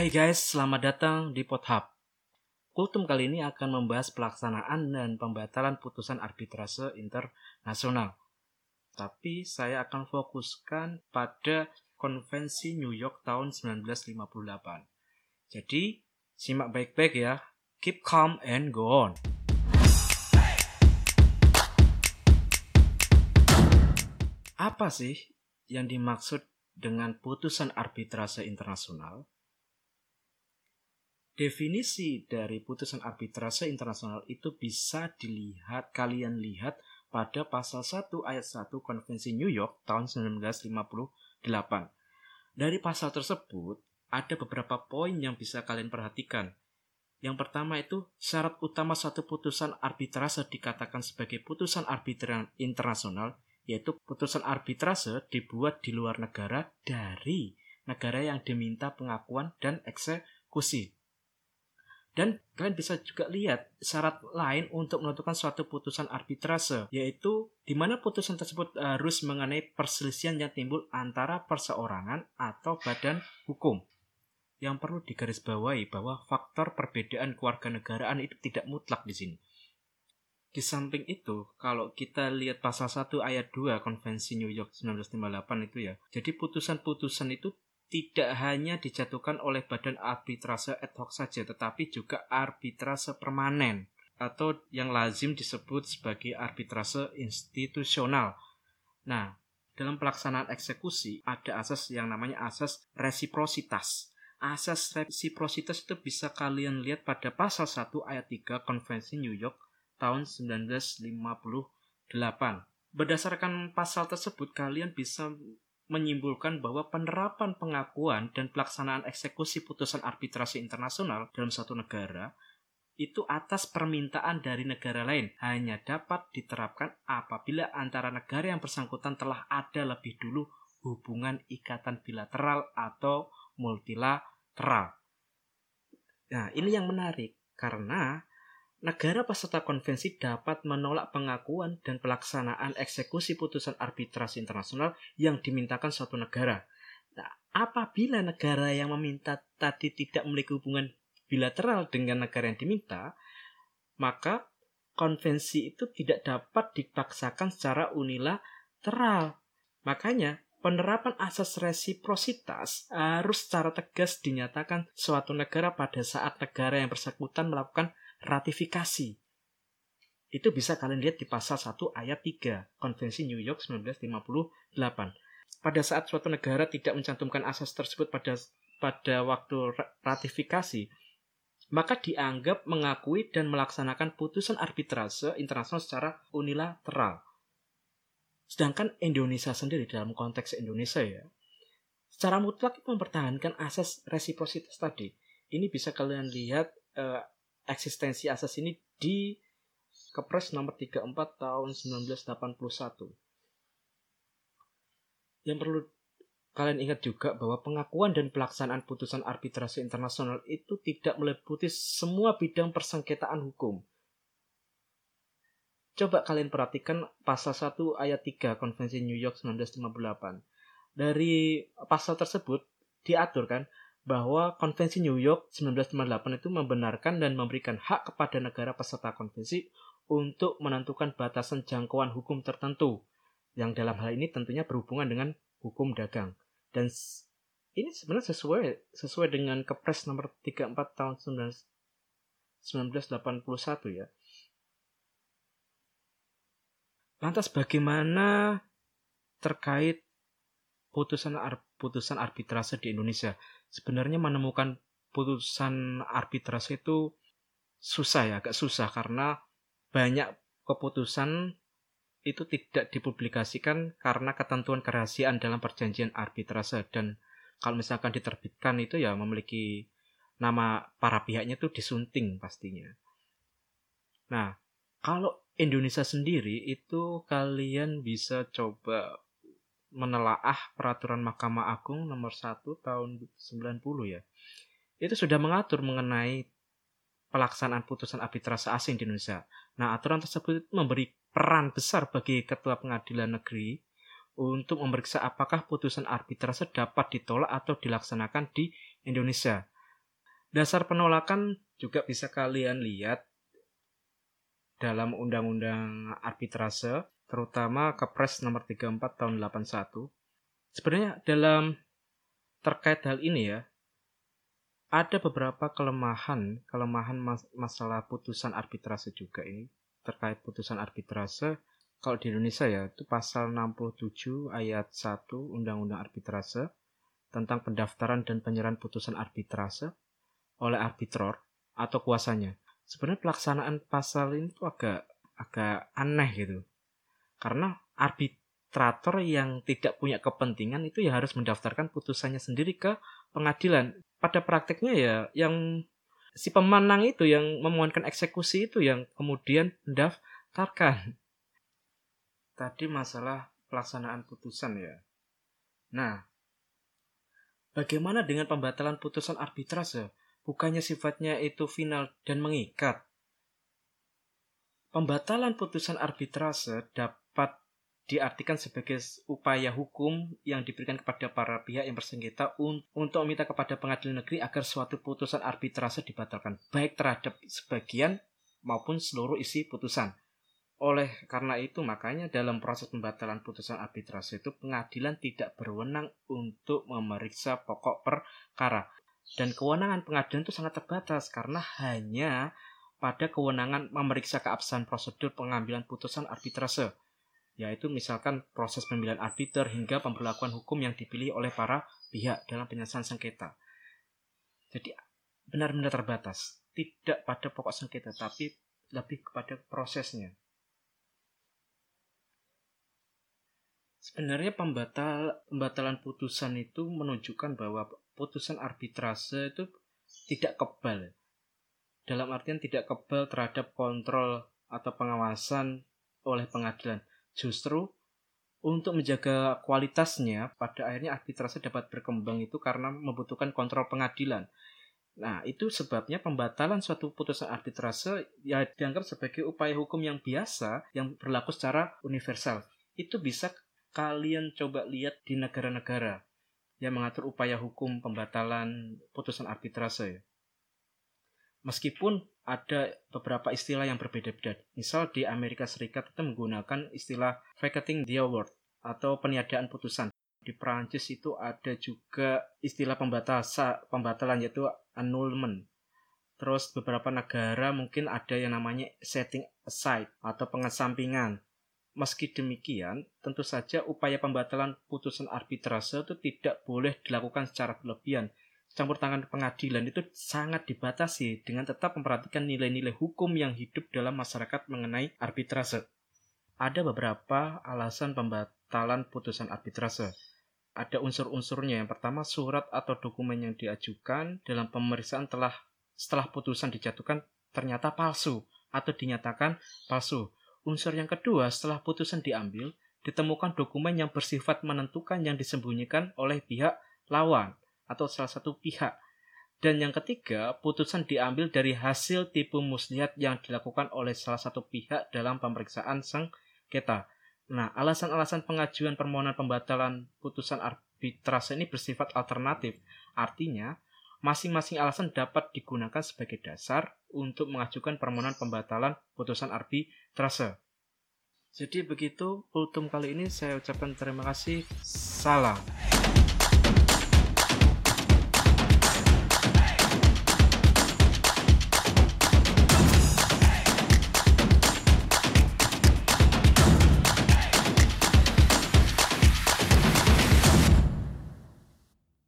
Hai guys, selamat datang di Pothub. Kultum kali ini akan membahas pelaksanaan dan pembatalan putusan arbitrase internasional. Tapi saya akan fokuskan pada konvensi New York tahun 1958. Jadi, simak baik-baik ya. Keep calm and go on. Apa sih yang dimaksud dengan putusan arbitrase internasional? Definisi dari putusan arbitrase internasional itu bisa dilihat, kalian lihat pada pasal 1 ayat 1 Konvensi New York tahun 1958. Dari pasal tersebut, ada beberapa poin yang bisa kalian perhatikan. Yang pertama itu syarat utama satu putusan arbitrase dikatakan sebagai putusan arbitral internasional yaitu putusan arbitrase dibuat di luar negara dari negara yang diminta pengakuan dan eksekusi. Dan kalian bisa juga lihat syarat lain untuk menentukan suatu putusan arbitrase, yaitu di mana putusan tersebut harus mengenai perselisihan yang timbul antara perseorangan atau badan hukum. Yang perlu digarisbawahi bahwa faktor perbedaan keluarga negaraan itu tidak mutlak di sini. Di samping itu, kalau kita lihat pasal 1 ayat 2 Konvensi New York 1958 itu ya, jadi putusan-putusan itu tidak hanya dijatuhkan oleh badan arbitrase ad hoc saja, tetapi juga arbitrase permanen atau yang lazim disebut sebagai arbitrase institusional. Nah, dalam pelaksanaan eksekusi ada asas yang namanya asas resiprositas. Asas resiprositas itu bisa kalian lihat pada pasal 1 ayat 3 Konvensi New York tahun 1958. Berdasarkan pasal tersebut, kalian bisa menyimpulkan bahwa penerapan pengakuan dan pelaksanaan eksekusi putusan arbitrasi internasional dalam satu negara itu atas permintaan dari negara lain hanya dapat diterapkan apabila antara negara yang bersangkutan telah ada lebih dulu hubungan ikatan bilateral atau multilateral. Nah, ini yang menarik karena negara peserta konvensi dapat menolak pengakuan dan pelaksanaan eksekusi putusan arbitrasi internasional yang dimintakan suatu negara. Nah, apabila negara yang meminta tadi tidak memiliki hubungan bilateral dengan negara yang diminta, maka konvensi itu tidak dapat dipaksakan secara unilateral. Makanya, penerapan asas resiprositas harus secara tegas dinyatakan suatu negara pada saat negara yang bersangkutan melakukan ratifikasi. Itu bisa kalian lihat di pasal 1 ayat 3 Konvensi New York 1958. Pada saat suatu negara tidak mencantumkan asas tersebut pada pada waktu ratifikasi, maka dianggap mengakui dan melaksanakan putusan arbitrase internasional secara unilateral. Sedangkan Indonesia sendiri dalam konteks Indonesia ya, secara mutlak mempertahankan asas resiprositas tadi. Ini bisa kalian lihat eh, eksistensi asas ini di Kepres nomor 34 tahun 1981. Yang perlu kalian ingat juga bahwa pengakuan dan pelaksanaan putusan arbitrase internasional itu tidak meliputi semua bidang persengketaan hukum. Coba kalian perhatikan pasal 1 ayat 3 Konvensi New York 1958. Dari pasal tersebut diatur kan bahwa Konvensi New York 1998 itu membenarkan dan memberikan hak kepada negara peserta konvensi untuk menentukan batasan jangkauan hukum tertentu yang dalam hal ini tentunya berhubungan dengan hukum dagang. Dan ini sebenarnya sesuai sesuai dengan Kepres nomor 34 tahun 1981 ya. Lantas bagaimana terkait putusan putusan arbitrase di Indonesia? Sebenarnya menemukan putusan arbitrase itu susah ya, agak susah karena banyak keputusan itu tidak dipublikasikan karena ketentuan kerahasiaan dalam perjanjian arbitrase dan kalau misalkan diterbitkan itu ya memiliki nama para pihaknya itu disunting pastinya. Nah, kalau Indonesia sendiri itu kalian bisa coba menelaah peraturan Mahkamah Agung nomor 1 tahun 90 ya. Itu sudah mengatur mengenai pelaksanaan putusan arbitrase asing di Indonesia. Nah, aturan tersebut memberi peran besar bagi ketua pengadilan negeri untuk memeriksa apakah putusan arbitrase dapat ditolak atau dilaksanakan di Indonesia. Dasar penolakan juga bisa kalian lihat dalam Undang-Undang Arbitrase, terutama Kepres nomor 34 tahun 81. Sebenarnya dalam terkait hal ini ya, ada beberapa kelemahan, kelemahan mas masalah putusan arbitrase juga ini terkait putusan arbitrase kalau di Indonesia ya itu pasal 67 ayat 1 Undang-Undang Arbitrase tentang pendaftaran dan penyerahan putusan arbitrase oleh arbitror atau kuasanya. Sebenarnya pelaksanaan pasal ini tuh agak agak aneh gitu. Karena arbitrator yang tidak punya kepentingan itu ya harus mendaftarkan putusannya sendiri ke pengadilan. Pada prakteknya ya yang si pemenang itu yang memohonkan eksekusi itu yang kemudian mendaftarkan tadi masalah pelaksanaan putusan ya. Nah, bagaimana dengan pembatalan putusan arbitrase? Bukannya sifatnya itu final dan mengikat. Pembatalan putusan arbitrase dapat diartikan sebagai upaya hukum yang diberikan kepada para pihak yang bersengketa untuk meminta kepada pengadilan negeri agar suatu putusan arbitrase dibatalkan, baik terhadap sebagian maupun seluruh isi putusan. Oleh karena itu, makanya dalam proses pembatalan putusan arbitrase itu pengadilan tidak berwenang untuk memeriksa pokok perkara. Dan kewenangan pengadilan itu sangat terbatas karena hanya pada kewenangan memeriksa keabsahan prosedur pengambilan putusan arbitrase, yaitu misalkan proses pemilihan arbiter hingga pemberlakuan hukum yang dipilih oleh para pihak dalam penyelesaian sengketa. Jadi benar-benar terbatas, tidak pada pokok sengketa, tapi lebih kepada prosesnya. Sebenarnya pembatal pembatalan putusan itu menunjukkan bahwa putusan arbitrase itu tidak kebal. Dalam artian tidak kebal terhadap kontrol atau pengawasan oleh pengadilan. Justru untuk menjaga kualitasnya, pada akhirnya arbitrase dapat berkembang itu karena membutuhkan kontrol pengadilan. Nah, itu sebabnya pembatalan suatu putusan arbitrase ya dianggap sebagai upaya hukum yang biasa yang berlaku secara universal. Itu bisa kalian coba lihat di negara-negara yang mengatur upaya hukum pembatalan putusan arbitrase. Meskipun ada beberapa istilah yang berbeda-beda. Misal di Amerika Serikat itu menggunakan istilah vacating the award atau peniadaan putusan. Di Prancis itu ada juga istilah pembatasa, pembatalan yaitu annulment. Terus beberapa negara mungkin ada yang namanya setting aside atau pengesampingan. Meski demikian, tentu saja upaya pembatalan putusan arbitrase itu tidak boleh dilakukan secara berlebihan. Campur tangan pengadilan itu sangat dibatasi dengan tetap memperhatikan nilai-nilai hukum yang hidup dalam masyarakat mengenai arbitrase. Ada beberapa alasan pembatalan putusan arbitrase. Ada unsur-unsurnya. Yang pertama, surat atau dokumen yang diajukan dalam pemeriksaan telah setelah putusan dijatuhkan ternyata palsu atau dinyatakan palsu Unsur yang kedua, setelah putusan diambil, ditemukan dokumen yang bersifat menentukan yang disembunyikan oleh pihak lawan atau salah satu pihak. Dan yang ketiga, putusan diambil dari hasil tipu muslihat yang dilakukan oleh salah satu pihak dalam pemeriksaan sengketa. Nah, alasan-alasan pengajuan permohonan pembatalan putusan arbitrase ini bersifat alternatif. Artinya, masing-masing alasan dapat digunakan sebagai dasar untuk mengajukan permohonan pembatalan putusan arbitrase. Jadi begitu ultum kali ini saya ucapkan terima kasih. Salam.